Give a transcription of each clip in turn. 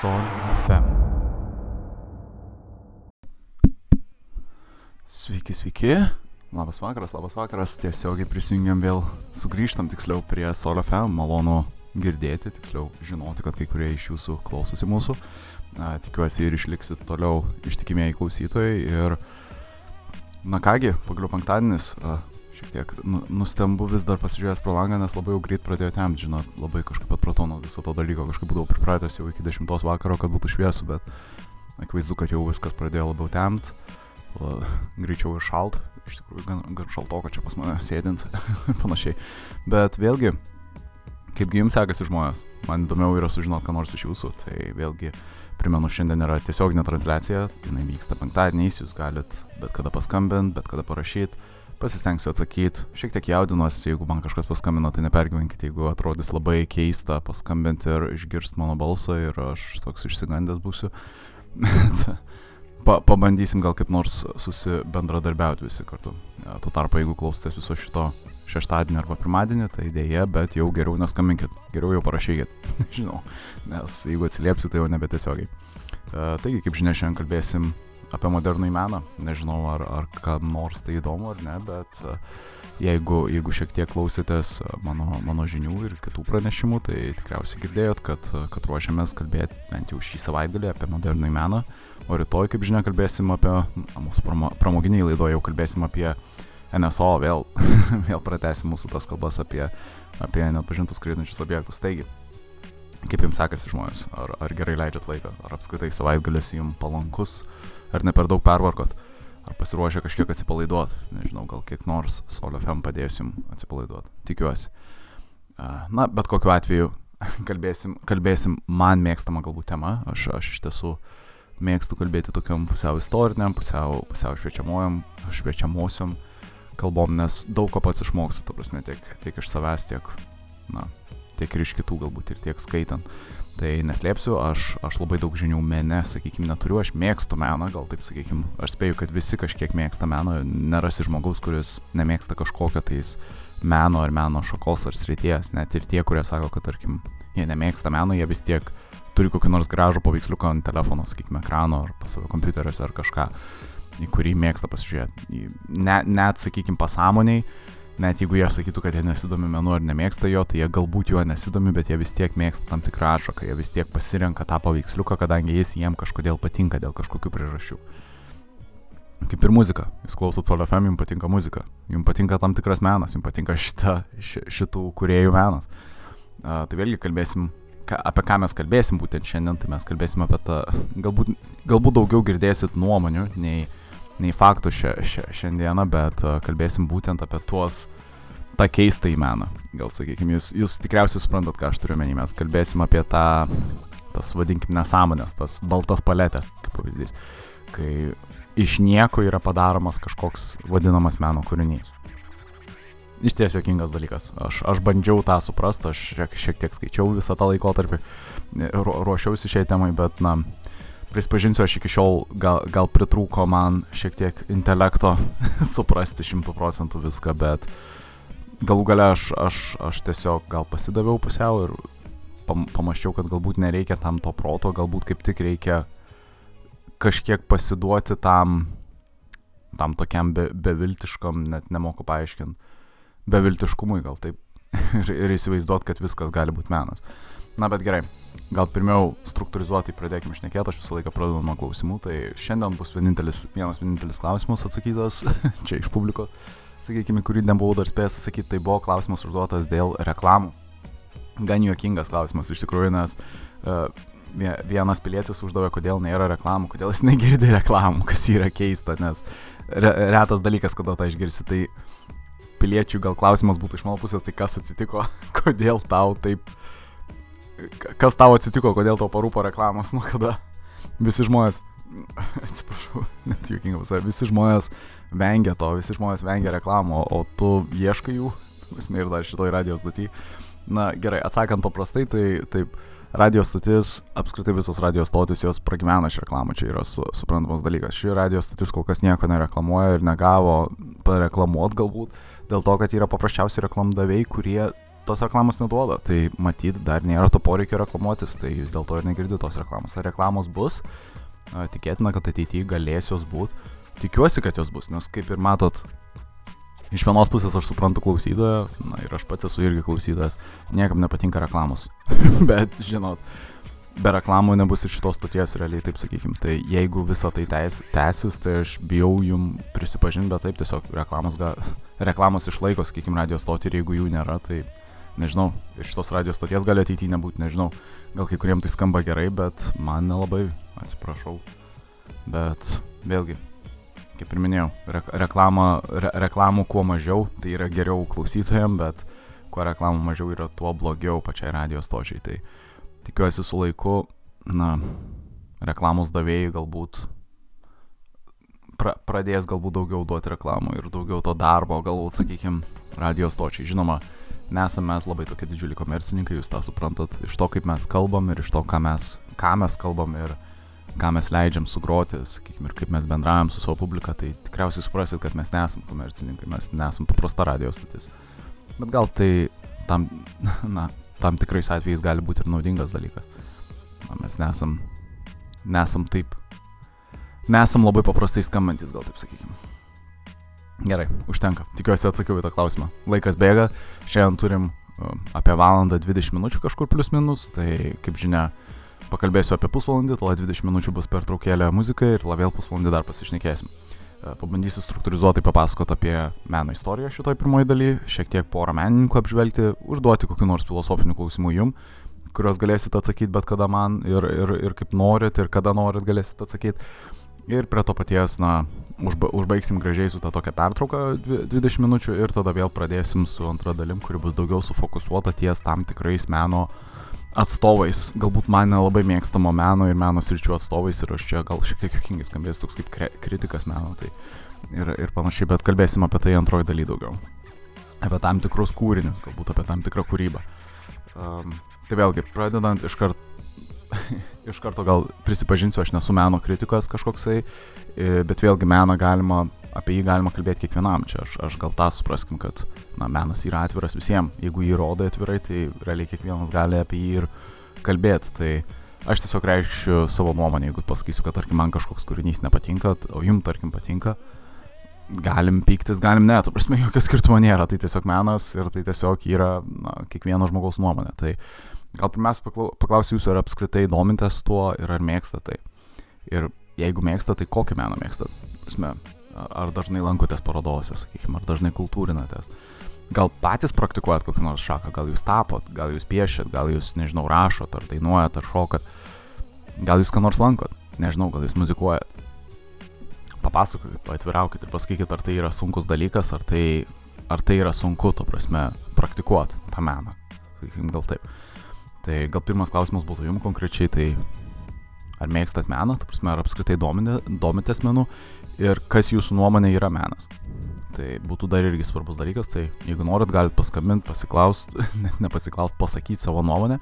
Son FM. Sveiki, sveiki. Labas vakaras, labas vakaras. Tiesiogiai prisijungiam vėl, sugrįžtam tiksliau prie Sol FM. Malonu girdėti, tiksliau žinoti, kad kai kurie iš jūsų klausosi mūsų. A, tikiuosi ir išliksit toliau ištikimieji klausytojai. Ir, na kągi, pagaliau penktadienis. Šiek tiek nu, nustembu vis dar pasižiūrėjęs pro langą, nes labai jau greit pradėjo temti, žinot, labai kažkaip atpratau nuo viso to dalyko, kažkaip buvau pripratęs jau iki 10 vakaro, kad būtų šviesu, bet akivaizdu, kad jau viskas pradėjo labiau temti, greičiau ir šalt, iš tikrųjų gan, gan šaltoko čia pas mane sėdint ir panašiai. Bet vėlgi, kaipgi jums sekasi žmonės, man įdomiau yra sužinoti, ką nors iš jūsų, tai vėlgi primenu, šiandien yra tiesioginė transliacija, jinai vyksta penktadieniais, jūs galit bet kada paskambinti, bet kada parašyti pasistengsiu atsakyti. Šiek tiek jaudinuosi, jeigu man kažkas paskambino, tai nepergyvenkite, jeigu atrodys labai keista paskambinti ir išgirsti mano balsą ir aš toks išsigandęs būsiu. pa, pabandysim gal kaip nors susibendradarbiauti visi kartu. Tuo tarpu, jeigu klausotės viso šito šeštadienį arba pirmadienį, tai dėje, bet jau geriau neskambinkit, geriau jau parašykit, žinau, nes jeigu atsiliepsit, tai jau nebetiesiogiai. Uh, taigi, kaip žinia, šiandien kalbėsim apie modernų meną. Nežinau, ar, ar kam nors tai įdomu ar ne, bet e, jeigu, jeigu šiek tiek klausėtės e, mano, mano žinių ir kitų pranešimų, tai tikriausiai girdėjot, kad, e, kad ruošiamės kalbėti bent jau šį savaitgalį apie modernų meną. O rytoj, kaip žinia, kalbėsim apie, mūsų pramoginiai laidoje jau kalbėsim apie NSO, vėl, vėl pratesim mūsų tas kalbas apie, apie nepažintus skraidančius objektus. Taigi, kaip jums sekasi žmonės, ar, ar gerai leidžiat laiką, ar apskritai savaitgalis jums palankus, ar ne per daug pervarkot, ar pasiruošę kažkiek atsipalaiduot, nežinau, gal kiek nors Solio FM padės jums atsipalaiduot, tikiuosi. Na, bet kokiu atveju kalbėsim, kalbėsim man mėgstamą galbūt temą, aš, aš iš tiesų mėgstu kalbėti tokiam pusiau istoriniam, pusiau, pusiau šviečiamojam, šviečiamosiom kalbom, nes daug ko pats išmokstu, ta prasme, tiek, tiek iš savęs, tiek, na, tiek ir iš kitų galbūt ir tiek skaitant. Tai neslėpsiu, aš, aš labai daug žinių mene, sakykime, neturiu, aš mėgstu meną, gal taip sakykime, aš spėju, kad visi kažkiek mėgsta meno, nerasi žmogaus, kuris nemėgsta kažkokio tais meno ar meno šakos ar srities, net ir tie, kurie sako, kad tarkim, jie nemėgsta meno, jie vis tiek turi kokį nors gražų paveiksliuką ant telefono, sakykime, ekrano ar pas savo kompiuteriuose ar kažką, į kurį mėgsta pasižiūrėti. Net, net sakykime, pasąmoniai net jeigu jie sakytų, kad jie nesidomi menu ar nemėgsta jo, tai jie galbūt juo nesidomi, bet jie vis tiek mėgsta tam tikrą atšaką, jie vis tiek pasirenka tą paveiksliuką, kadangi jis jiem kažkodėl patinka dėl kažkokių priežasčių. Kaip ir muzika, jūs klausot Solio FM, jums patinka muzika, jums patinka tam tikras menas, jums patinka šita, ši, šitų kuriejų menas. Uh, tai vėlgi kalbėsim, ka, apie ką mes kalbėsim būtent šiandien, tai mes kalbėsim apie tą, galbūt, galbūt daugiau girdėsit nuomonių nei, nei faktų šia, šia, šiandieną, bet uh, kalbėsim būtent apie tuos tą keistą į meną. Gal sakykime, jūs, jūs tikriausiai suprantat, ką aš turiu menį. Mes kalbėsim apie tą, tas vadinkim, nesąmonės, tas baltas paletės, kaip pavyzdys. Kai iš nieko yra padaromas kažkoks vadinamas meno kūrinys. Iš ties jokingas dalykas. Aš, aš bandžiau tą suprasti, aš šiek, šiek tiek skaičiau visą tą laikotarpį, ruošiausi šiai temai, bet, na, prisipažinsiu, aš iki šiol gal, gal pritrūko man šiek tiek intelekto suprasti šimtų procentų viską, bet galų gale aš, aš, aš tiesiog gal pasidaviau pusiau ir pam, pamačiau, kad galbūt nereikia tam to proto, galbūt kaip tik reikia kažkiek pasiduoti tam, tam tokiam be, beviltiškam, net nemoku paaiškinti, beviltiškumui gal taip ir, ir įsivaizduoti, kad viskas gali būti menas. Na bet gerai, gal pirmiau struktūrizuotai pradėkime šnekėti, aš visą laiką pradedu nuo klausimų, tai šiandien bus vienintelis, vienas vienintelis klausimas atsakytas čia iš publikos, sakykime, kurį nebuvau dar spėjęs atsakyti, tai buvo klausimas užduotas dėl reklamų. Gan juokingas klausimas iš tikrųjų, nes uh, vienas pilietis uždavė, kodėl nėra reklamų, kodėl jis negirdi reklamų, kas yra keista, nes re, retas dalykas, kada tą išgirsi, tai piliečių gal klausimas būtų iš mano pusės, tai kas atsitiko, kodėl tau taip kas tau atsitiko, kodėl tau parūpo reklamos, nuo kada visi žmonės, atsiprašau, net juokinga visai, visi žmonės vengia to, visi žmonės vengia reklamų, o tu ieškai jų, esmė ir dar šitoj radijos stotį. Na gerai, atsakant paprastai, tai taip, radijos stotis, apskritai visos radijos stotis jos pragyvena iš reklamų, čia yra su, suprantamas dalykas. Ši radijos stotis kol kas nieko nereklamuoja ir negavo pareklamuot galbūt, dėl to, kad yra paprasčiausiai reklamdaviai, kurie tos reklamos neduoda, tai matyt, dar nėra to poreikio reklamuotis, tai jūs dėl to ir negirdite tos reklamos. Ar reklamos bus, tikėtina, kad ateityje galės jos būti. Tikiuosi, kad jos bus, nes kaip ir matot, iš vienos pusės aš suprantu klausytoją, na ir aš pats esu irgi klausytojas, niekam nepatinka reklamos. Bet, žinot, be reklamų nebus ir šitos stoties realiai, taip sakykim. Tai jeigu visa tai tęsis, tai aš bijau jum prisipažinti, bet taip tiesiog reklamos, ga, reklamos išlaiko, sakykim, radio stotį ir jeigu jų nėra, tai nežinau, iš šitos radio stoties gali ateityje nebūti, nežinau. Gal kai kuriems tai skamba gerai, bet man nelabai, atsiprašau. Bet vėlgi, kaip ir minėjau, re reklama, re reklamų kuo mažiau, tai yra geriau klausytojams, bet kuo reklamų mažiau yra, tuo blogiau pačiai radio stočiai. Tai tikiuosi su laiku, na, reklamos davėjai galbūt pra pradės galbūt daugiau duoti reklamų ir daugiau to darbo, galbūt, sakykime, radio stočiai. Žinoma, nesame mes labai tokie didžiuliai komercininkai, jūs tą suprantat, iš to, kaip mes kalbam ir iš to, ką mes, ką mes kalbam ir ką mes leidžiam sugroti, sakykime, ir kaip mes bendraujam su savo publika, tai tikriausiai suprasit, kad mes nesam komercininkai, mes nesam paprasta radio stotis. Bet gal tai tam, na, tam tikrais atvejais gali būti ir naudingas dalykas. Na, mes nesam, nesam taip, nesam labai paprastai skambantis, gal taip sakykime. Gerai, užtenka. Tikiuosi atsakiau į tą klausimą. Laikas bėga, šiandien turim uh, apie valandą 20 minučių kažkur plus minus, tai kaip žinia, pakalbėsiu apie pusvalandį, tada 20 minučių bus pertraukėlė muzikai ir vėl pusvalandį dar pasišnekėsim. E, pabandysiu struktūrizuotai papasakoti apie meno istoriją šitoj pirmoji daly, šiek tiek porą menininkų apžvelgti, užduoti kokiu nors filosofiniu klausimu jum, kuriuos galėsite atsakyti bet kada man ir, ir, ir kaip norit, ir kada norit galėsite atsakyti. Ir prie to paties, na, užba, užbaigsim gražiai su tą tokią pertrauką 20 minučių ir tada vėl pradėsim su antra dalim, kuri bus daugiau sufokusuota ties tam tikrais meno atstovais, galbūt man nelabai mėgstamo meno ir meno sričių atstovais ir aš čia gal šiek tiek juokingai skambės toks kaip kritikas meno tai ir, ir panašiai, bet kalbėsim apie tai antroji daly daugiau. Apie tam tikrus kūrinius, galbūt apie tam tikrą kūrybą. Um, tai vėlgi, pradedant iš karto iš karto gal prisipažinsiu, aš nesu meno kritikas kažkoksai, bet vėlgi meną galima apie jį galima kalbėti kiekvienam. Čia aš, aš gal tą supraskim, kad na, menas yra atviras visiems. Jeigu jį rodo atvirai, tai realiai kiekvienas gali apie jį ir kalbėti. Tai aš tiesiog reikšiu savo nuomonę, jeigu pasakysiu, kad tarkim man kažkoks kūrinys nepatinka, o jum tarkim patinka. Galim pyktis, galim ne, tu prasme, jokio skirtumo nėra, tai tiesiog menas ir tai tiesiog yra na, kiekvieno žmogaus nuomonė. Tai gal pirmiausia paklausiu jūsų, ar apskritai domitės tuo ir ar mėgstate tai. Ir jeigu mėgstate, tai kokį meną mėgstate? Prasme, ar dažnai lankotės parodose, sakykime, ar dažnai kultūrinatės. Gal patys praktikuojat kokį nors šaką, gal jūs tapot, gal jūs piešit, gal jūs, nežinau, rašot, ar dainuojat, ar šokat, gal jūs ką nors lankot, nežinau, gal jūs muzikuojat. Papasakokit, atviraukit ir pasakykit, ar tai yra sunkus dalykas, ar tai, ar tai yra sunku, to prasme, praktikuoti tą meną. Sakykim, gal taip. Tai gal pirmas klausimas būtų jums konkrečiai, tai ar mėgstat meną, ta prasme, ar apskritai domitės menu ir kas jūsų nuomonė yra menas. Tai būtų dar irgi svarbus dalykas, tai jeigu norit, galit paskambinti, pasiklausti, net nepasiklausti, pasakyti savo nuomonę,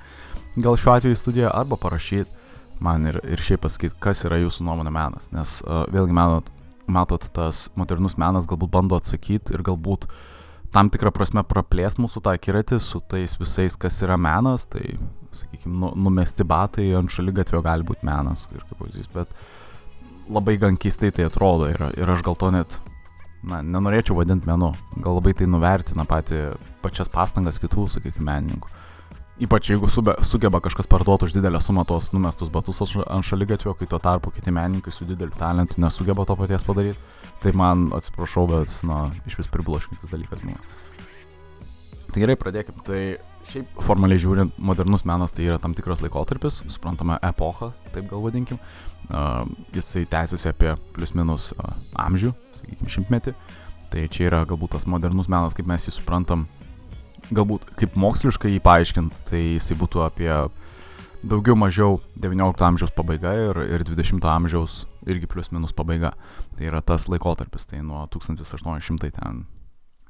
gal šiuo atveju studiją, arba parašyti man ir, ir šiaip pasakyti, kas yra jūsų nuomonė menas. Nes uh, vėlgi menot, matot, tas modernus menas galbūt bando atsakyti ir galbūt tam tikrą prasme praplės mūsų tą akiratį su tais visais, kas yra menas, tai, sakykime, nu, numesti batai ant šalygatvio gali būti menas kaip pavyzdys, bet labai gan keistai tai atrodo ir, ir aš gal to net, na, nenorėčiau vadinti menu, gal labai tai nuvertina pati, pačias pastangas kitų, sakykime, menininkų. Ypač jeigu sube, sugeba kažkas parduoti už didelę sumą tos numestus batus ant šalygatvio, kai tuo tarpu kiti menininkai su dideliu talentu nesugeba to paties padaryti, tai man atsiprašau, bet, na, iš vis pribloškintis dalykas buvo. Tai gerai, pradėkim. Tai šiaip formaliai žiūrint, modernus menas tai yra tam tikras laikotarpis, suprantama, epocha, taip gal vadinkim, Uh, jisai tęsiasi apie plius minus uh, amžių, sakykime, šimtmetį. Tai čia yra galbūt tas modernus menas, kaip mes jį suprantam, galbūt kaip moksliškai jį paaiškint, tai jisai būtų apie daugiau mažiau 19 amžiaus pabaiga ir, ir 20 amžiaus irgi plius minus pabaiga. Tai yra tas laikotarpis, tai nuo 1800 ten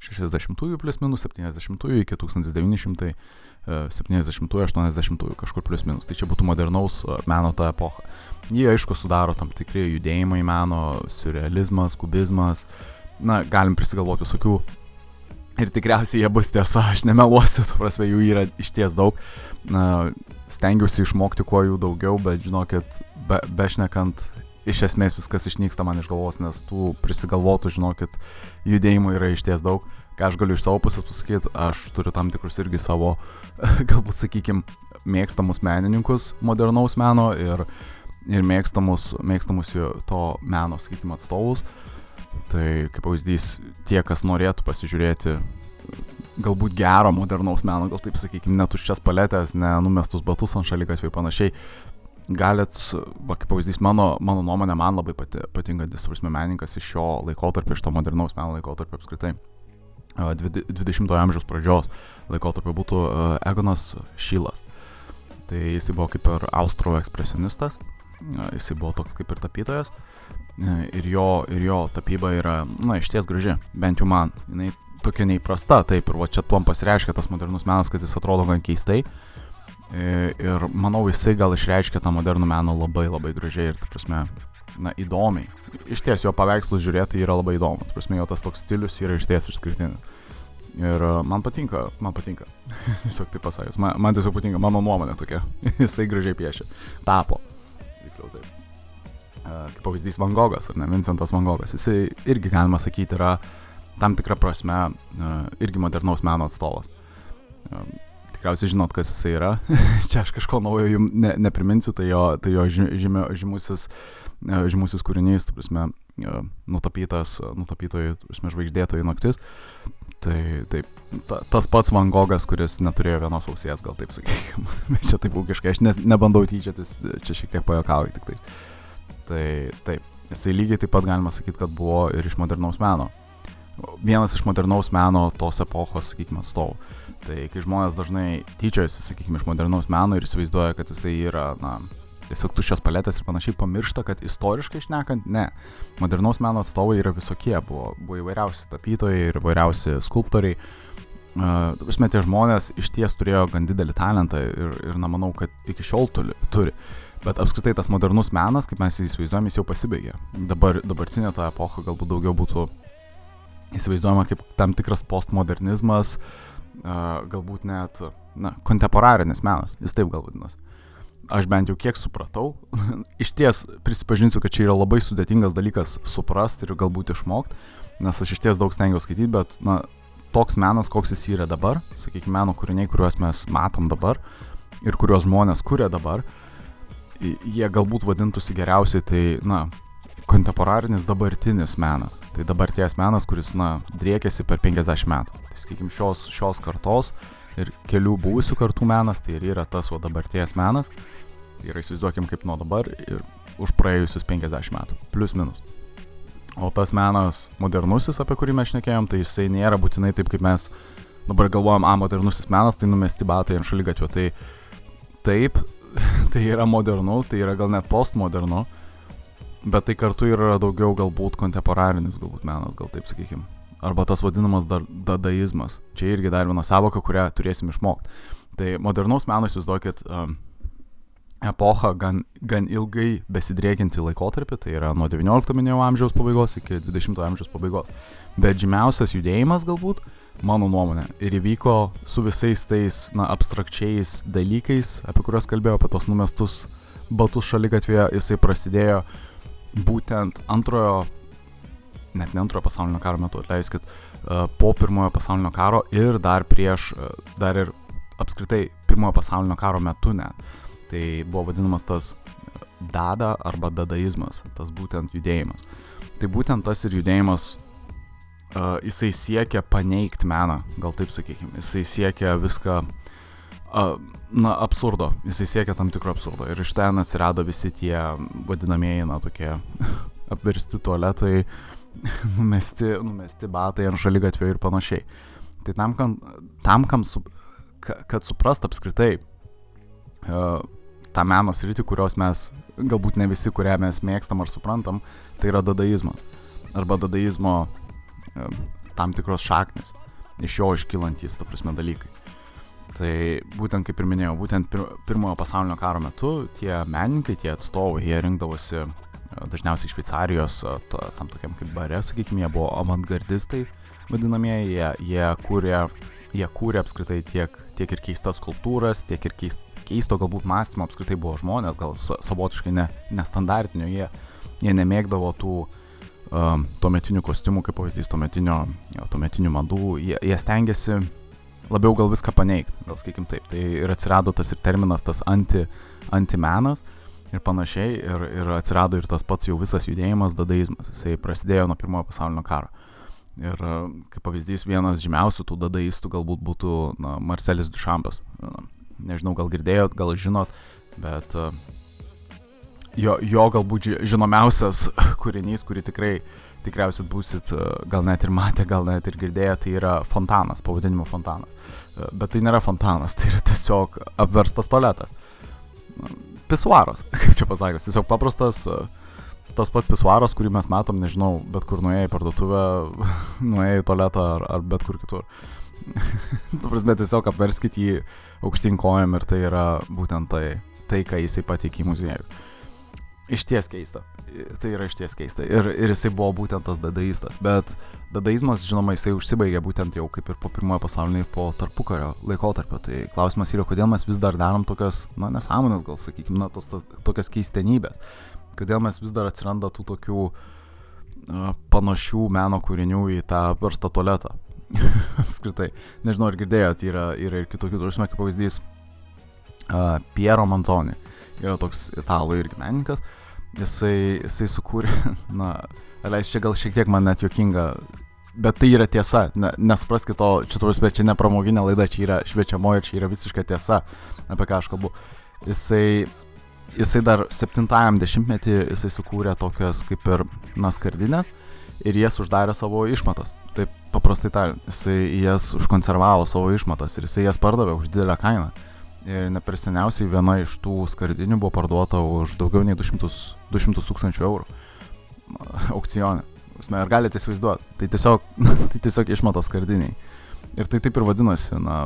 60-ųjų plius minus 70-ųjų iki 1900 70-ųjų, 80-ųjų, kažkur plius minus. Tai čia būtų modernaus e, meno ta epocha. Jie aišku sudaro tam tikri judėjimai meno, surrealizmas, kubizmas. Na, galim prisigalvoti visokių Ir tikriausiai jie bus tiesa, aš nemeluosiu, tu prasme, jų yra iš ties daug. Na, stengiuosi išmokti kuo jų daugiau, bet žinokit, be, bešnekant, iš esmės viskas išnyksta man iš galvos, nes tų prisigalvotų, žinokit, judėjimų yra iš ties daug. Ką aš galiu iš savo pusės pasakyti, aš turiu tam tikrus irgi savo, galbūt sakykim, mėgstamus menininkus modernaus meno ir, ir mėgstamus, mėgstamus to meno, sakykim, atstovus. Uh, Tai kaip pavyzdys, tie, kas norėtų pasižiūrėti galbūt gero modernaus meno, gal taip sakykime, netuščias paletės, nenumestus batus ant šalikatvių ir panašiai, galit, va, kaip pavyzdys, mano, mano nuomonė, man labai pati, patinkantis, prasme, menininkas iš šio laikotarpio, iš to modernaus meno laikotarpio apskritai. 20-ojo amžiaus pradžios laikotarpio būtų Egonas Šylas. Tai jis buvo kaip ir austro ekspresionistas, jis buvo toks kaip ir tapytojas. E, ir jo, ir jo tapyba yra, na, iš ties graži, bent jau man. Jis tokia neįprasta, taip, ir va čia tuom pasireiškia tas modernus menas, kad jis atrodo gan keistai. E, ir manau, jisai gal išreiškia tą modernų meną labai labai gražiai ir, ta prasme, na, įdomiai. Iš ties jo paveikslus žiūrėti yra labai įdomu, ta prasme, jo tas toks stilius yra iš ties išskirtinis. Ir e, man patinka, man patinka. tiesiog tai pasakęs, man, man tiesiog patinka, mano nuomonė tokia. jisai gražiai piešia. Tapo. Tiksliau taip kaip pavyzdys Van Gogas, ar ne, Vincentas Van Gogas, jisai irgi, galima sakyti, yra tam tikrą prasme irgi modernaus meno atstovas. Tikriausiai žinot, kas jisai yra. Čia aš kažko naujo jums ne, nepriminsiu, tai jo, tai jo žymė, žymusis, žymusis kūrinys, tu prasme, nutapytas, nutapytojai, prasme, žvaigždėtojai naktis. Tai taip, ta, tas pats Van Gogas, kuris neturėjo vienos ausies, gal taip sakykime. čia taip ūkiškai, aš ne, nebandau tyčiotis, čia šiek tiek pajokauju tik tais. Tai taip, jisai lygiai taip pat galima sakyti, kad buvo ir iš modernaus meno. Vienas iš modernaus meno tos epochos, sakykime, atstovų. Tai kai žmonės dažnai tyčiojasi, sakykime, iš modernaus meno ir įsivaizduoja, kad jisai yra, na, tiesiog tuščios paletės ir panašiai, pamiršta, kad istoriškai išnekant, ne. Modernaus meno atstovai yra visokie, buvo, buvo įvairiausi tapytojai ir įvairiausi skulptoriai. Uh, Prasme, tie žmonės iš ties turėjo gan didelį talentą ir, ir na, manau, kad iki šiol turi. turi. Bet apskritai tas modernus menas, kaip mes įsivaizduojam, jis jau pasibaigė. Dabar, dabartinė ta epocha galbūt daugiau būtų įsivaizduojama kaip tam tikras postmodernizmas, galbūt net, na, kontemporarinis menas, jis taip gal vadinasi. Aš bent jau kiek supratau, iš ties prisipažinsiu, kad čia yra labai sudėtingas dalykas suprasti ir galbūt išmokti, nes aš iš ties daug stengiuosi skaityti, bet, na, toks menas, koks jis yra dabar, sakykime, meno kūriniai, kuriuos mes matom dabar ir kuriuos žmonės kuria dabar, uh, jie galbūt vadintųsi geriausiai tai, na, kontemporarinis dabartinis menas. Tai dabarties menas, kuris, na, driekėsi per 50 metų. Tai, sakykime, šios, šios kartos ir kelių buvusių kartų menas, tai ir yra tas, o dabarties menas. Tai yra įsivaizduokim kaip nuo dabar ir už praėjusius 50 metų. Plius minus. O tas menas modernusis, apie kurį mes šnekėjom, tai jisai nėra būtinai taip, kaip mes dabar galvojam, a, modernusis menas, tai numesti batai ant šalygatvio. Tai taip, tai yra modernu, tai yra gal net postmodernu, bet tai kartu yra daugiau galbūt kontemporarinis galbūt menas, gal taip sakykim. Arba tas vadinamas dadaizmas. Čia irgi dar viena savoka, kurią turėsim išmokti. Tai modernaus meno įsivaizduokit um, epochą gan, gan ilgai besidriekiantį laikotarpį, tai yra nuo 19 minėjau amžiaus pabaigos iki 20 amžiaus pabaigos. Bet žymiausias judėjimas galbūt uh, mano nuomonė. Ir įvyko su visais tais, na, abstrakčiais dalykais, apie kuriuos kalbėjau, apie tos numestus batus šalygatvėje, jisai prasidėjo būtent antrojo, net ne antrojo pasaulinio karo metu, atleiskit, e, po pirmojo pasaulinio karo ir dar prieš, e, dar ir apskritai pirmojo pasaulinio karo metu net. Tai buvo vadinamas tas dada arba dadaizmas, tas būtent judėjimas. Tai būtent tas ir judėjimas uh, jisai siekia paneigti meną, gal taip sakykime. Jisai siekia viską, uh, na, absurdo. Jisai siekia tam tikro absurdo. Ir iš ten atsirado visi tie vadinamieji, na, tokie apversti tualetai, numesti, numesti batai ant šalygatvio ir panašiai. Tai tam, kam, tam, kam su, kad suprast apskritai uh, tą meno sritį, kurios mes, galbūt ne visi, kurią mes mėgstam ar suprantam, tai yra dadaizmas. Arba dadaizmo tam tikros šaknis, iš jo iškilantys, ta prasme, dalykai. Tai būtent kaip ir minėjau, būtent pir pirmojo pasaulinio karo metu tie menininkai, tie atstovai, jie rinkdavosi e, dažniausiai Šveicarijos, e, tam tokiam kaip bare, sakykime, jie buvo avantgardistai vadinamieji, jie, jie kūrė, jie kūrė apskritai tiek, tiek ir keistas kultūras, tiek ir keist, keisto galbūt mąstymo apskritai buvo žmonės, gal savotiškai ne, nestandartinio, jie, jie nemėgdavo tų um, tuometinių kostiumų, kaip pavyzdys, tuometinio, jo, tuometinių madų, jie, jie stengiasi labiau gal viską paneigti, gal sakykim taip. Tai ir atsirado tas ir terminas, tas anti, antimenas ir panašiai, ir, ir atsirado ir tas pats jau visas judėjimas, dadaizmas. Jisai prasidėjo nuo pirmojo pasaulinio karo. Ir kaip pavyzdys, vienas žymiausių tų dadaistų galbūt būtų na, Marcelis Dušampas. Nežinau, gal girdėjot, gal žinot, bet jo, jo galbūt žinomiausias kūrinys, kurį tikrai tikriausiai būsit gal net ir matę, gal net ir girdėję, tai yra fontanas, pavadinimu fontanas. Bet tai nėra fontanas, tai yra tiesiog apverstas tualetas. Pisuaras, kaip čia pasakius, tiesiog paprastas, tas pats pisuaras, kurį mes matom, nežinau, bet kur nuėjai į parduotuvę, nuėjai į tualetą ar, ar bet kur kitur. tu prasme, tiesiog apverskit jį aukštyn kojam ir tai yra būtent tai, tai ką jisai pateikė į muziejų. Iš ties keista. Tai yra iš ties keista. Ir, ir jisai buvo būtent tas dadaistas. Bet dadaizmas, žinoma, jisai užsibaigė būtent jau kaip ir po pirmojo pasaulinio ir po tarpukario laikotarpio. Tai klausimas yra, kodėl mes vis dar darom tokias, na, nesąmonės, gal sakykime, na, tos to, tokias keistenybės. Kodėl mes vis dar atsiranda tų tokių uh, panašių meno kūrinių į tą verstą tualetą. Apskritai. Nežinau, ar girdėjot, yra, yra ir kitokių, turime kaip pavyzdys uh, Piero Manzoni. Uh, yra toks italų irgi menininkas, jisai, jisai sukūrė, na, leis čia gal šiek tiek man net jokinga, bet tai yra tiesa, ne, nesupraskite to, čia turbūt, bet čia ne pramoginė laida, čia yra šviečiamoji, čia yra visiška tiesa, apie ką aš kalbu. Jisai, jisai dar 70-ajam dešimtmetį jisai sukūrė tokias kaip ir naskardinės ir jas uždarė savo išmatas. Taip paprastai tariant, jisai jas užkonservavo savo išmatas ir jisai jas pardavė už didelę kainą. Ir ne per seniausiai viena iš tų skardinių buvo parduota už daugiau nei 200, 200 tūkstančių eurų aukcionė. Ar galite įsivaizduoti? Tai tiesiog, tai tiesiog išmatos skardiniai. Ir tai taip ir vadinasi, na,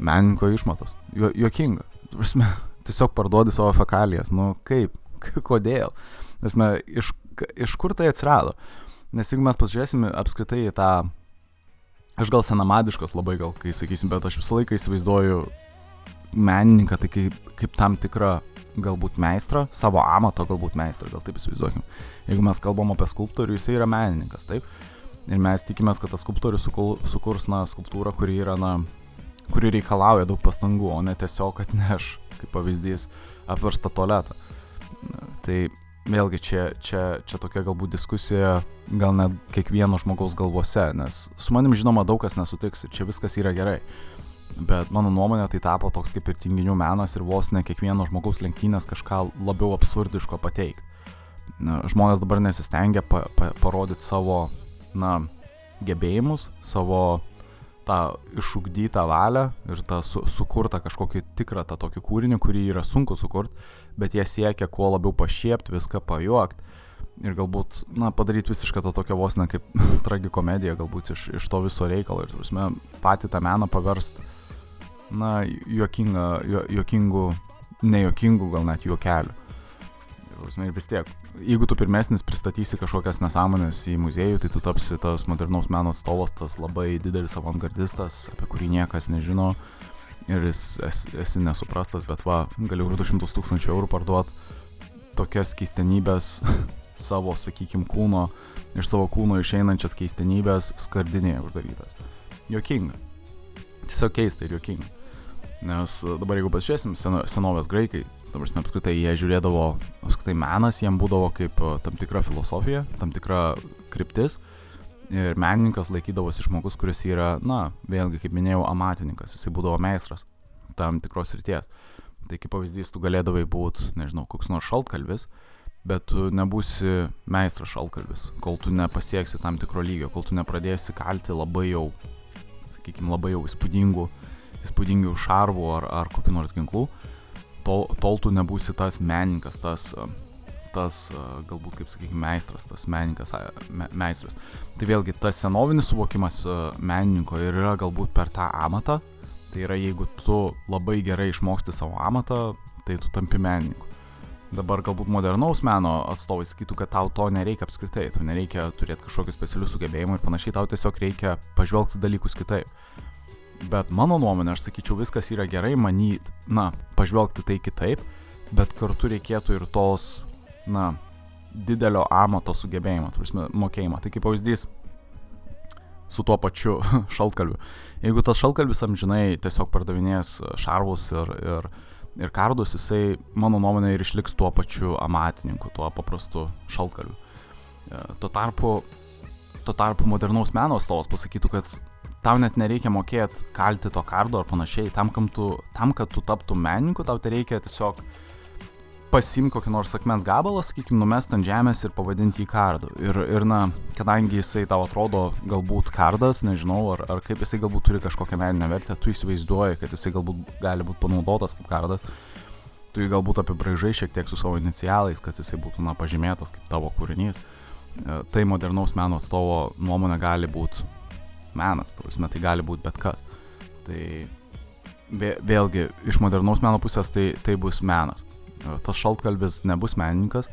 menininko išmatos. Jo, jokinga. Prasme, tiesiog parduodi savo fekalijas. Nu, kaip? Kodėl? Prasme, iš, iš kur tai atsirado? Nes jeigu mes pasižiūrėsime apskritai į tą, aš gal senamadiškas labai gal, kai sakysim, bet aš visą laiką įsivaizduoju menininką tai kaip, kaip tam tikrą galbūt meistrą, savo amato galbūt meistrą, gal taip įsivaizduokim. Jeigu mes kalbam apie skulptorių, jisai yra menininkas, taip. Ir mes tikimės, kad tas skulptorius sukurs, na, skulptūrą, kuri yra, na, kuri reikalauja daug pastangų, o ne tiesiog atneš, kaip pavyzdys, apverstą tualetą. Tai vėlgi čia, čia, čia tokia galbūt diskusija, gal net kiekvieno žmogaus galvose, nes su manim žinoma daug kas nesutiks ir čia viskas yra gerai bet mano nuomonė tai tapo toks kaip ir tinginių menas ir vos ne kiekvieno žmogaus lenktynės kažką labiau absurdiško pateikti. Žmonės dabar nesistengia pa, pa, parodyti savo, na, gebėjimus, savo tą išugdytą valią ir tą su, sukurtą kažkokį tikrą tą tokį kūrinį, kurį yra sunku sukurti, bet jie siekia kuo labiau pašiepti, viską pajuokti ir galbūt, na, padaryti visišką tą tokią vos ne kaip tragikomediją, galbūt iš, iš to viso reikalo ir, prasme, patį tą meną paversti na, juokingą, ju, juokingų, nejokingų gal net juokelių. Ir vis tiek, jeigu tu pirmesnis pristatysi kažkokias nesąmonės į muziejų, tai tu tapsi tas modernaus meno atstovas, tas labai didelis avangardistas, apie kurį niekas nežino ir jis esi, esi nesuprastas, bet va, gali už 200 tūkstančių eurų parduoti tokias keistenybės savo, sakykime, kūno, iš savo kūno išeinančias keistenybės skardinėje uždarytas. Jokinga. Tiesiog keista ir jokinga. Nes e, dabar jeigu pasižiūrėsim seno, senovės graikai, dabar mes apskritai jie žiūrėdavo, apskritai menas jiem būdavo kaip e, tam tikra filosofija, tam tikra kryptis. Ir menininkas laikydavosi žmogus, kuris yra, na, vėlgi, kaip minėjau, amatininkas, jisai būdavo meistras tam tikros ryties. Tai kaip pavyzdys, tu galėdavai būti, nežinau, koks nors šaltkalvis, bet tu nebūsi meistras šaltkalvis, kol tu nepasieksi tam tikro lygio, kol tu nepradėsi kalti labai jau, sakykime, labai jau įspūdingų uh, įspūdingių šarvų ar, ar kokių nors ginklų, tol, tol tu nebūsi tas menininkas, tas, tas galbūt, kaip sakykime, meistras, tas menininkas, me, meistras. Tai vėlgi, tas senovinis suvokimas menininko ir yra galbūt per tą amatą, tai yra jeigu tu labai gerai išmoksti savo amatą, tai tu tampi menininku. dabar galbūt modernaus meno atstovai sakytų, kad tau to nereikia apskritai, tau nereikia turėti kažkokių specialių sugebėjimų ir panašiai, tau tiesiog reikia pažvelgti dalykus kitaip. Bet mano nuomonė, aš sakyčiau, viskas yra gerai manyt, na, pažvelgti tai kitaip, bet kartu reikėtų ir tos, na, didelio amato sugebėjimo, prasme, mokėjimo. Tai kaip pavyzdys su tuo pačiu šaltkalviu. Jeigu tas šaltkalvis amžinai tiesiog pardavinės šarvus ir, ir, ir kardus, jisai, mano nuomonė, ir išliks tuo pačiu amatininku, tuo paprastu šaltkalviu. E, tuo tarpu, tuo tarpu modernaus meno atstovas pasakytų, kad tau net nereikia mokėti kalti to kardo ar panašiai, tam, tu, tam kad tu taptum menininku, tau tai reikia tiesiog pasimti kokį nors akmens gabalą, sakykime, numest ant žemės ir pavadinti jį kardu. Ir, ir na, kadangi jisai tau atrodo galbūt kardas, nežinau, ar, ar kaip jisai galbūt turi kažkokią meninę vertę, tu įsivaizduoji, kad jisai galbūt gali būti panaudotas kaip kardas, tu jį galbūt apibraižai šiek tiek su savo inicialais, kad jisai būtų, na, pažymėtas kaip tavo kūrinys. E, tai modernaus meno atstovo nuomonė gali būti menas, tavusme, tai gali būti bet kas. Tai vėlgi, iš modernaus meno pusės tai, tai bus menas. Tas šaltkalbis nebus menininkas,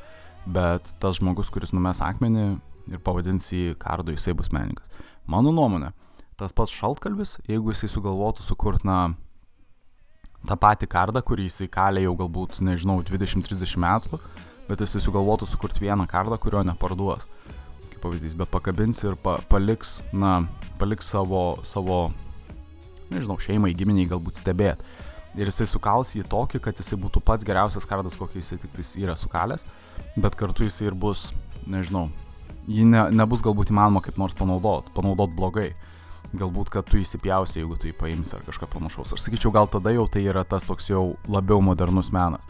bet tas žmogus, kuris numes akmenį ir pavadins jį kardu, jisai bus menininkas. Mano nuomonė, tas pats šaltkalbis, jeigu jisai sugalvotų sukurti, na, tą patį kardą, kurį jisai kalė jau galbūt, nežinau, 20-30 metų, bet jisai sugalvotų sukurti vieną kardą, kurio neparduos kaip pavyzdys, bet pakabins ir pa, paliks, na, paliks savo, savo, nežinau, šeimai, giminiai galbūt stebėti. Ir jisai sukals jį tokį, kad jisai būtų pats geriausias kardas, kokį jisai tik yra sukalęs, bet kartu jisai ir bus, nežinau, jį ne, nebus galbūt įmanoma kaip nors panaudot, panaudot blogai. Galbūt, kad tu įsipjausi, jeigu tu jį paimsi ar kažką panašaus. Aš sakyčiau, gal tada jau tai yra tas toks jau labiau modernus menas.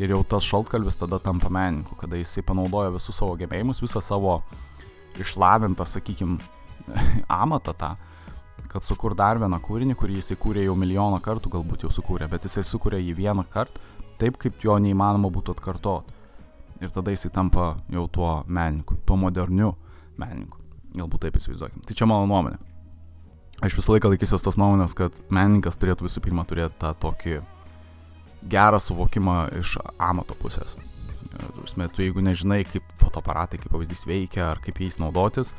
Ir jau tas šaltkalvis tada tampa menininku, kada jisai panaudoja visus savo gebėjimus, visą savo išlavintą, sakykim, amatą tą, kad sukur dar vieną kūrinį, kurį jisai kūrė jau milijoną kartų, galbūt jau sukūrė, bet jisai sukūrė jį vieną kartą, taip kaip jo neįmanoma būtų atkartot. Ir tada jisai tampa jau tuo menininku, tuo moderniu menininku. Galbūt taip įsivaizduokim. Tai čia mano nuomonė. Aš visą laiką laikysiuos tos nuomonės, kad menininkas turėtų visų pirma turėti tą tokį gerą suvokimą iš amato pusės. Tu jeigu nežinai, kaip fotoaparatai, kaip pavyzdys veikia, ar kaip jais naudotis,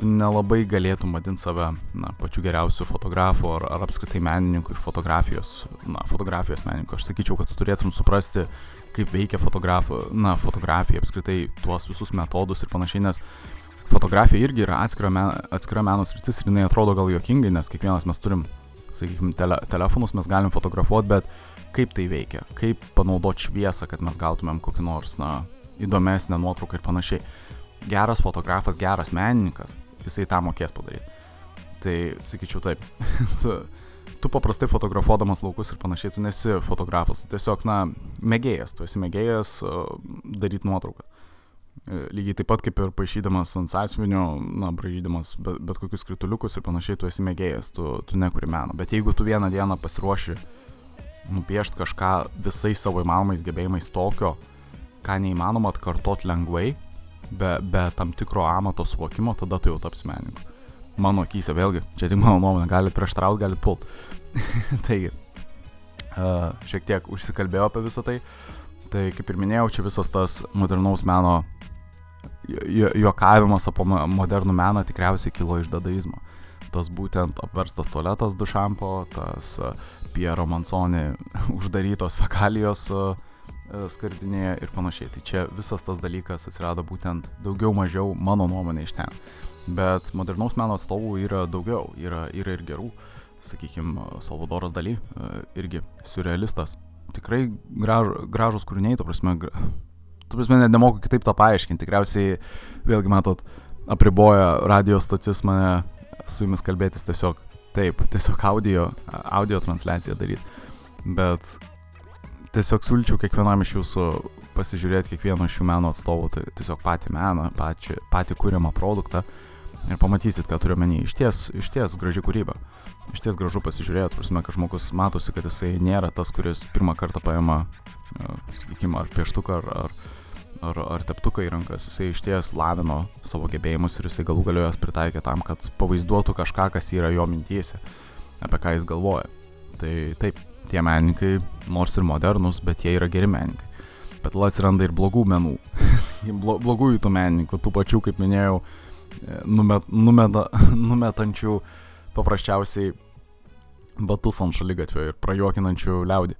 tu nelabai galėtum vadinti save na, pačiu geriausiu fotografu ar, ar apskritai menininku iš fotografijos, na, fotografijos menininku. Aš sakyčiau, kad tu turėtum suprasti, kaip veikia na, fotografija, apskritai tuos visus metodus ir panašiai, nes fotografija irgi yra atskira, men, atskira meno sritis ir jinai atrodo gal juokingai, nes kiekvienas mes turim, sakykime, tele, telefonus, mes galim fotografuoti, bet kaip tai veikia, kaip panaudoti šviesą, kad mes gautumėm kokį nors, na, įdomesnę nuotrauką ir panašiai. Geras fotografas, geras menininkas, jisai tą mokės padaryti. Tai sakyčiau taip, tu, tu paprastai fotografuodamas laukus ir panašiai, tu nesi fotografas, tu tiesiog, na, mėgėjas, tu esi mėgėjas daryti nuotrauką. E, lygiai taip pat kaip ir paaišydamas ant sąsvinio, na, bražydamas bet, bet kokius krituliukus ir panašiai, tu esi mėgėjas, tu, tu nekuri meno. Bet jeigu tu vieną dieną pasiruoši uh, nupiešti kažką visais savo įmanomais gebėjimais tokio, ką neįmanoma atkartot lengvai, be, be tam tikro amato suvokimo, tada tu jau taps menininku. Mano akise vėlgi, čia tik mano nuomonė, galit prieštrauti, galit pult. Taigi, uh, šiek tiek užsikalbėjau apie visą tai. Tai kaip ir minėjau, čia visas tas modernaus meno juokavimas apie modernų meną tikriausiai kilo iš dadaizmo. Tas būtent apverstas tualetas dušampo, tas Piero Mansoni uždarytos fekalijos e, skardinėje ir panašiai. Tai čia visas tas dalykas atsirado būtent daugiau mažiau mano nuomonė iš ten. Bet modernaus meno atstovų yra daugiau, yra, yra ir gerų. Sakykime, Salvadoras Daly, e, irgi surrealistas. Tikrai graž, gražus kūriniai, tu prasme, tu prasme, net nemoku kitaip tą paaiškinti. Tikriausiai, vėlgi matot, apriboja radio stotis mane su jumis kalbėtis tiesiog Taip, tiesiog audio, audio transliaciją daryti. Bet tiesiog siūlyčiau kiekvienam iš jūsų pasižiūrėti kiekvieno šių meno atstovų, tai tiesiog patį meną, patį, patį kūriamą produktą ir pamatysit, ką turiu menį. Iš ties, iš ties graži kūryba. Iš ties gražu pasižiūrėti, prasme, kad žmogus matosi, kad jisai nėra tas, kuris pirmą kartą paima, sakykime, ar pieštuką, ar, ar ar, ar teptuką į rankas, jisai iš ties lavino savo gebėjimus ir jisai galų galėjo jas pritaikė tam, kad pavaizduotų kažką, kas yra jo mintyse, apie ką jis galvoja. Tai taip, tie menininkai, nors ir modernus, bet jie yra geri menininkai. Bet tada atsiranda ir blogų menų, blogųjų tų menininkų, tų pačių, kaip minėjau, numet, numeta, numetančių paprasčiausiai batus ant šalygatvio ir prajuokinančių liaudį.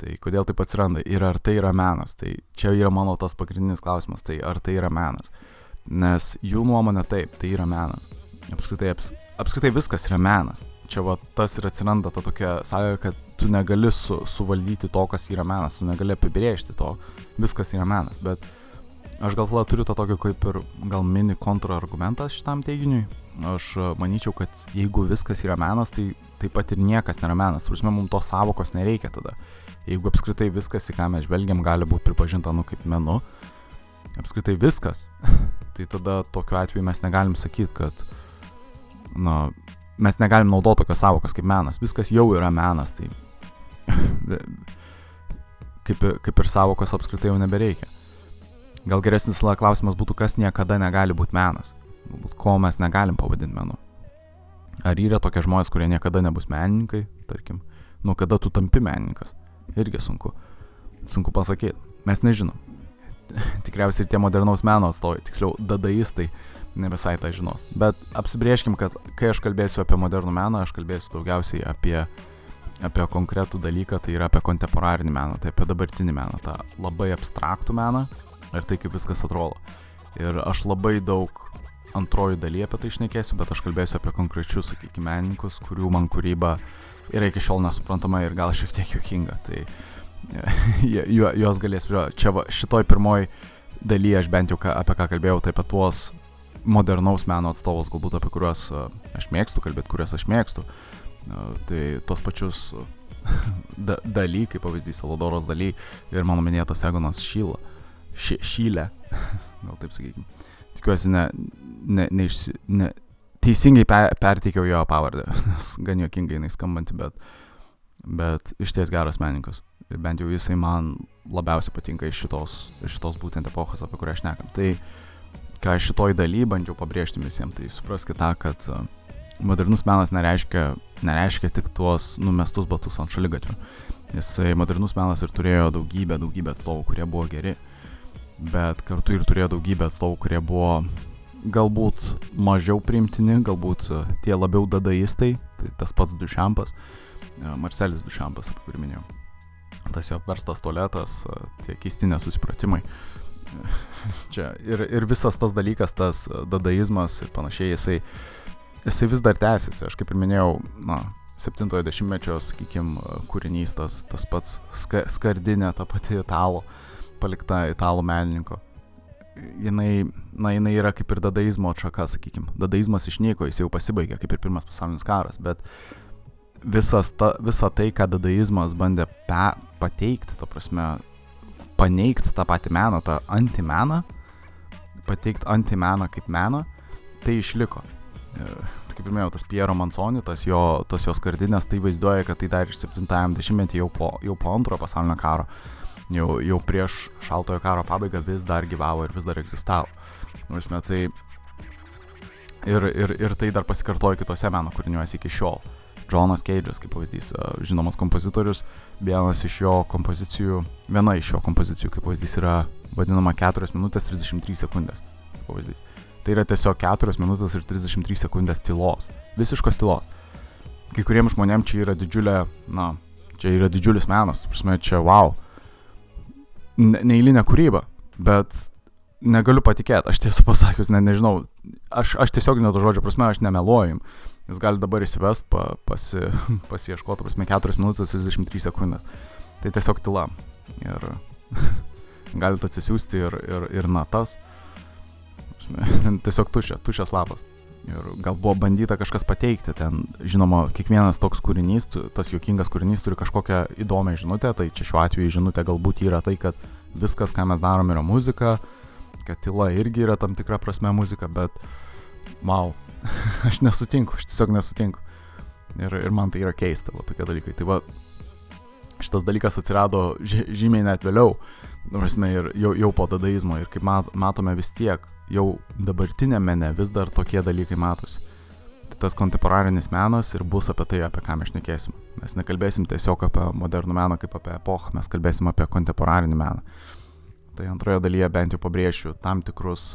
Tai kodėl taip atsiranda ir ar tai yra menas? Tai čia yra mano tas pagrindinis klausimas, tai ar tai yra menas? Nes jų nuomonė taip, tai yra menas. Apskritai, aps, apskritai viskas yra menas. Čia va tas ir atsiranda ta tokia sąlyga, kad tu negali su, suvaldyti to, kas yra menas, tu negali apibrėžti to, viskas yra menas, bet aš gal tada turiu tą tokį kaip ir gal mini kontrargumentą šitam teiginiui. Aš manyčiau, kad jeigu viskas yra menas, tai taip pat ir niekas nėra menas. Turime, mums tos savokos nereikia tada jeigu apskritai viskas, į ką mes žvelgiam, gali būti pripažinta, nu, kaip menu, apskritai viskas, tai tada tokiu atveju mes negalim sakyti, kad, na, mes negalim naudoti tokios savokos kaip menas, viskas jau yra menas, tai kaip, kaip ir savokos apskritai jau nebereikia. Gal geresnis klausimas būtų, kas niekada negali būti menas, galbūt ko mes negalim pavadinti menu. Ar yra tokie žmonės, kurie niekada nebus menininkai, tarkim, nuo kada tu tampi menininkas? Irgi sunku. Sunku pasakyti. Mes nežinom. Tikriausiai tie modernaus meno atstovai, tiksliau, dadaistai, ne visai tą žinos. Bet apsibrieškim, kad kai aš kalbėsiu apie modernų meną, aš kalbėsiu daugiausiai apie, apie konkretų dalyką, tai yra apie kontemporarinį meną, tai apie dabartinį meną, tą labai abstraktų meną ir tai, kaip viskas atrodo. Ir aš labai daug antroji dalyje apie tai išnekėsiu, bet aš kalbėsiu apie konkrečius, sakykime, menininkus, kurių man kūryba yra iki šiol nesuprantama ir gal šiek tiek juokinga. Tai ju, juos galės. Čia va, šitoj pirmoj dalyje aš bent jau ką, apie ką kalbėjau, tai apie tuos modernaus meno atstovus, galbūt apie kuriuos aš mėgstu kalbėti, kuriuos aš mėgstu. Tai tos pačius da, daly, kaip pavyzdys, Saladoros daly ir mano minėtas Egonas Šyla. Ši, šylė, gal taip sakykime. Tikiuosi, ne, ne, ne, ne, teisingai pe, perteikiau jo pavardę, nes gan juokingai jinai skambanti, bet, bet iš ties geras menininkas. Ir bent jau jisai man labiausiai patinka iš šitos, iš šitos būtent epochos, apie kurią aš nekam. Tai ką aš šitoj daly bandžiau pabrėžti visiems, tai supraskite tą, kad e, modernus menas nereiškia, nereiškia tik tuos numestus batus ant šalygatvio. Jisai modernus menas ir turėjo daugybę, daugybę atstovų, kurie buvo geri, bet kartu ir turėjo daugybę atstovų, kurie buvo galbūt mažiau priimtini, galbūt e, tie labiau dadaistai, tai tas pats Dušampas, e, Marcelis Dušampas, apie kurį minėjau. Tas jo verstas tualetas, e, tie keisti nesusipratimai. Čia ir, ir visas tas dalykas, tas dadaizmas ir panašiai, jisai, jisai vis dar tęsiasi. Aš kaip ir minėjau, na, 70-ojo dešimtmečio, sakykim, kūrinys, tas, tas pats ska, skardinė, ta pati italo, palikta italų menininko jinai, na, jinai yra kaip ir dadaizmo atšaka, sakykim. Dadaizmas išnyko, jis jau pasibaigė, kaip ir pirmas pasaulinis karas, bet visas ta, visa tai, ką dadaizmas bandė pe, pateikti, ta prasme, paneigti tą patį meną, tą antimeną, pateikti antimeną kaip meną, tai išliko. Ir, tai kaip ir minėjau, tas Piero Mansoni, tas jo, tas jos kardinės, tai vaizduoja, kad tai dar ir 70-metį jau po, jau po antrojo pasaulinio karo jau, jau prieš šaltojo karo pabaigą vis dar gyvavo ir vis dar egzistavo. Nuosme, tai ir, ir, ir tai dar pasikartoja kitose meno kūriniuose iki šiol. Džonas Keidžas, kaip pavyzdys, žinomas kompozitorius, vienas iš jo kompozicijų, viena iš jo kompozicijų, kaip pavyzdys, yra vadinama 4 minutės 33 sekundės. Pavyzdys. Tai yra tiesiog 4 minutės ir 33 sekundės tylos. Visiškos tylos. Kai kuriems žmonėms čia yra didžiulė, na, čia yra didžiulis menas, prasme, čia wow neįlinę kūrybą, bet negaliu patikėti, aš tiesą pasakius, ne, nežinau, aš, aš tiesiog ne to žodžio prasme, aš nemeluoju. Jūs galite dabar įsivest, pa, pasi, pasieškoti, prasme, 4 minutės 33 sekundės. Tai tiesiog tyla. Ir galite atsisiųsti ir, ir, ir natas. Tiesiog tuščia, tuščias lapas. Ir gal buvo bandyta kažkas pateikti ten, žinoma, kiekvienas toks kūrinys, tas juokingas kūrinys turi kažkokią įdomią žinutę, tai čia šiuo atveju žinutė galbūt yra tai, kad viskas, ką mes darom, yra muzika, kad tyla irgi yra tam tikra prasme muzika, bet, wow, aš nesutinku, aš tiesiog nesutinku. Ir, ir man tai yra keista, va, tokie dalykai. Tai va, šitas dalykas atsirado žymiai net vėliau, prasme, ir jau, jau po dadaizmo, ir kaip mat, matome vis tiek, jau dabartinėme mene vis dar tokie dalykai matosi. Tai tas kontemporarinis menas ir bus apie tai, apie ką mes šnekėsim. Mes nekalbėsim tiesiog apie modernų meną kaip apie epochą, mes kalbėsim apie kontemporarinį meną. Tai antroje dalyje bent jau pabrėšiu tam tikrus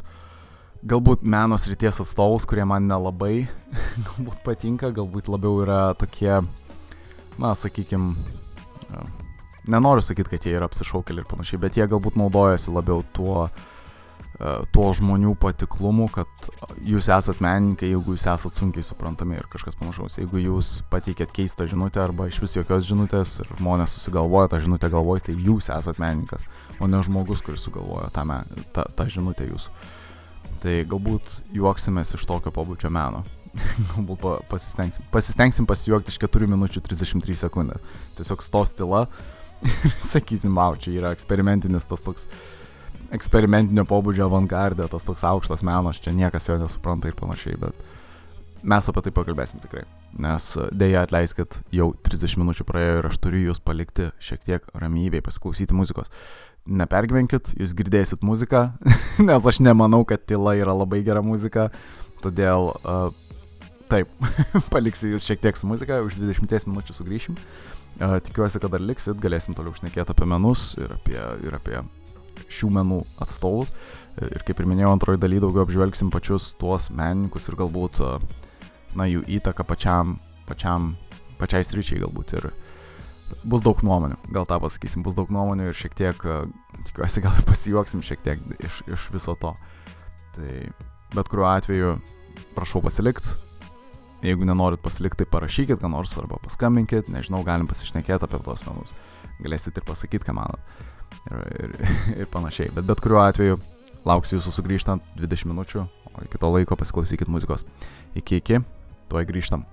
galbūt meno srities atstovus, kurie man nelabai galbūt patinka, galbūt labiau yra tokie, na, sakykime, nenoriu sakyti, kad jie yra apsišaukėliai ir panašiai, bet jie galbūt naudojasi labiau tuo, e, tuo žmonių patiklumu, kad jūs esat menininkai, jeigu jūs esat sunkiai suprantami ir kažkas panašaus. Jeigu jūs pateikėt keistą žinutę arba iš vis jokios žinutės ir žmonės susigalvoja tą žinutę galvoj, tai jūs esat menininkas, o ne žmogus, kuris sugalvojo tą, tą, tą žinutę jūsų. Tai galbūt juoksimės iš tokio pobūdžio meno. galbūt pasistengsim. Pasistengsim pasijuokti iš 4 minučių 33 sekundės. Tiesiog stos tyla ir sakysim, wow, čia yra eksperimentinis tas toks eksperimentinio pobūdžio avangardė, tas toks aukštas menas, čia niekas jo nesupranta ir panašiai, bet mes apie tai pakalbėsim tikrai. Nes dėja atleiskit, jau 30 minučių praėjo ir aš turiu jūs palikti šiek tiek ramybėj, pasiklausyti muzikos. Nepergyvenkit, jūs girdėsit muziką, nes aš nemanau, kad tyla yra labai gera muzika, todėl uh, taip, paliksiu jūs šiek tiek su muzika, už 20 minučių sugrįšim. Tikiuosi, kad dar liksit, galėsim toliau šnekėti apie menus ir apie, ir apie šių menų atstovus. Ir kaip ir minėjau, antroji daly daugiau apžvelgsim pačius tuos menininkus ir galbūt, na, jų įtaką pačiam, pačiam, pačiai sričiai galbūt. Ir bus daug nuomonių, gal tą pasakysim, bus daug nuomonių ir šiek tiek, tikiuosi, gal pasijuoksim šiek tiek iš, iš viso to. Tai bet kuriuo atveju prašau pasilikti, Jeigu nenorit pasilikti, tai parašykit ką nors arba paskambinkit, nežinau, galim pasišnekėti apie tuos menus. Galėsit ir pasakyti, ką manot. Ir, ir, ir panašiai. Bet bet kuriuo atveju lauksiu jūsų sugrįžtant 20 minučių, o iki to laiko pasiklausykit muzikos. Iki iki, tuoj grįžtam.